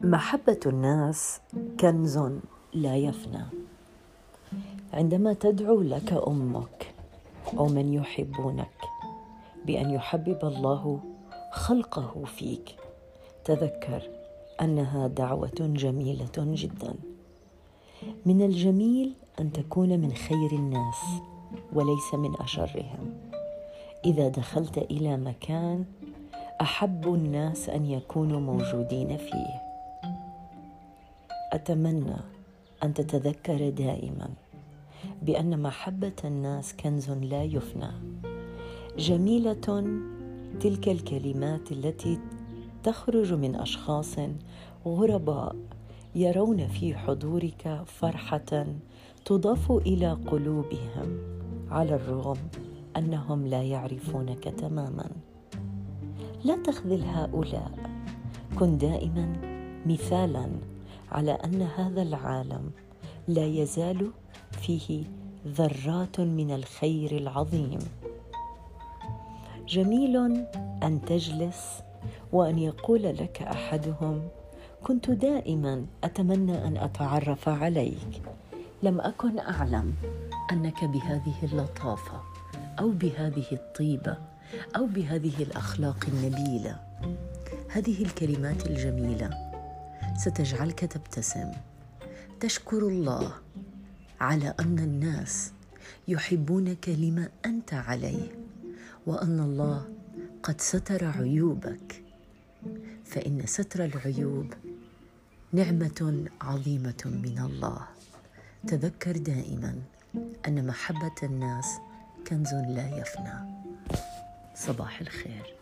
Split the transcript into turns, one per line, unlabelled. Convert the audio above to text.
محبة الناس كنز لا يفنى. عندما تدعو لك أمك أو من يحبونك بأن يحبب الله خلقه فيك تذكر أنها دعوة جميلة جدا. من الجميل أن تكون من خير الناس وليس من أشرهم. إذا دخلت إلى مكان أحب الناس أن يكونوا موجودين فيه. أتمنى أن تتذكر دائما بأن محبة الناس كنز لا يفنى. جميلة تلك الكلمات التي تخرج من أشخاص غرباء يرون في حضورك فرحة تضاف إلى قلوبهم على الرغم أنهم لا يعرفونك تماما. لا تخذل هؤلاء كن دائما مثالا على أن هذا العالم لا يزال فيه ذرات من الخير العظيم. جميل أن تجلس وأن يقول لك أحدهم كنت دائما أتمنى أن أتعرف عليك. لم أكن أعلم أنك بهذه اللطافة أو بهذه الطيبة أو بهذه الأخلاق النبيلة. هذه الكلمات الجميلة ستجعلك تبتسم تشكر الله على أن الناس يحبونك لما أنت عليه وأن الله قد ستر عيوبك. فإن ستر العيوب نعمة عظيمة من الله. تذكر دائما أن محبة الناس كنز لا يفنى. صباح الخير.